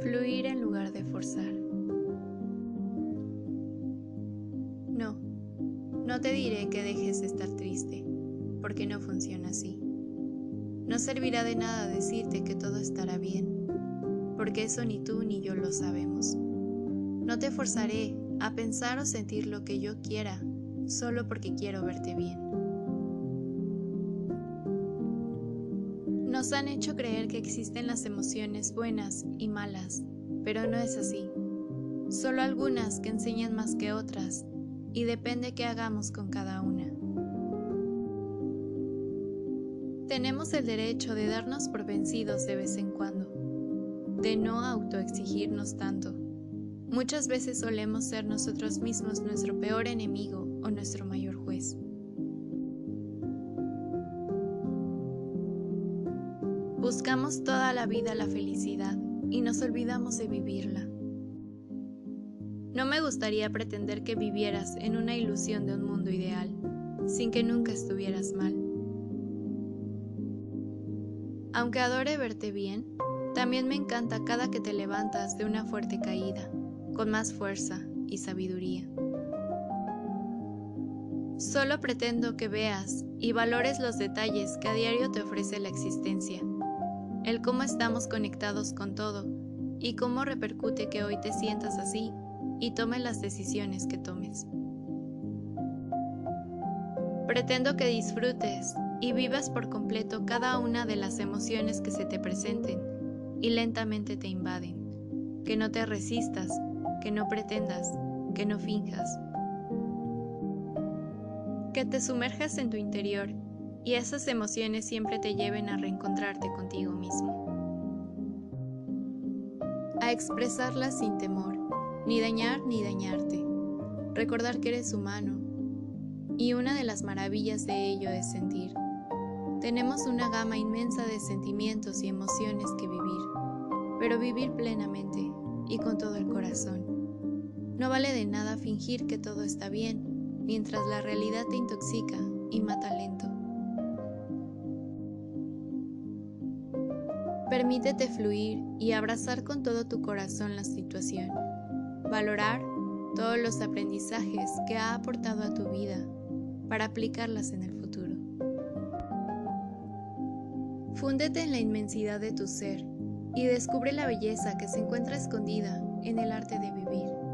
dejar de forzar. No, no te diré que dejes de estar triste, porque no funciona así. No servirá de nada decirte que todo estará bien, porque eso ni tú ni yo lo sabemos. No te forzaré a pensar o sentir lo que yo quiera, solo porque quiero verte bien. Nos han hecho creer que existen las emociones buenas y malas, pero no es así. Solo algunas que enseñan más que otras, y depende qué hagamos con cada una. Tenemos el derecho de darnos por vencidos de vez en cuando, de no autoexigirnos tanto. Muchas veces solemos ser nosotros mismos nuestro peor enemigo o nuestro mayor Buscamos toda la vida la felicidad y nos olvidamos de vivirla. No me gustaría pretender que vivieras en una ilusión de un mundo ideal, sin que nunca estuvieras mal. Aunque adore verte bien, también me encanta cada que te levantas de una fuerte caída, con más fuerza y sabiduría. Solo pretendo que veas y valores los detalles que a diario te ofrece la existencia el cómo estamos conectados con todo y cómo repercute que hoy te sientas así y tomes las decisiones que tomes. Pretendo que disfrutes y vivas por completo cada una de las emociones que se te presenten y lentamente te invaden, que no te resistas, que no pretendas, que no finjas, que te sumerjas en tu interior y esas emociones siempre te lleven a reencontrarte contigo mismo. A expresarlas sin temor, ni dañar ni dañarte. Recordar que eres humano. Y una de las maravillas de ello es sentir. Tenemos una gama inmensa de sentimientos y emociones que vivir, pero vivir plenamente y con todo el corazón. No vale de nada fingir que todo está bien, mientras la realidad te intoxica y mata lento. Permítete fluir y abrazar con todo tu corazón la situación. Valorar todos los aprendizajes que ha aportado a tu vida para aplicarlas en el futuro. Fúndete en la inmensidad de tu ser y descubre la belleza que se encuentra escondida en el arte de vivir.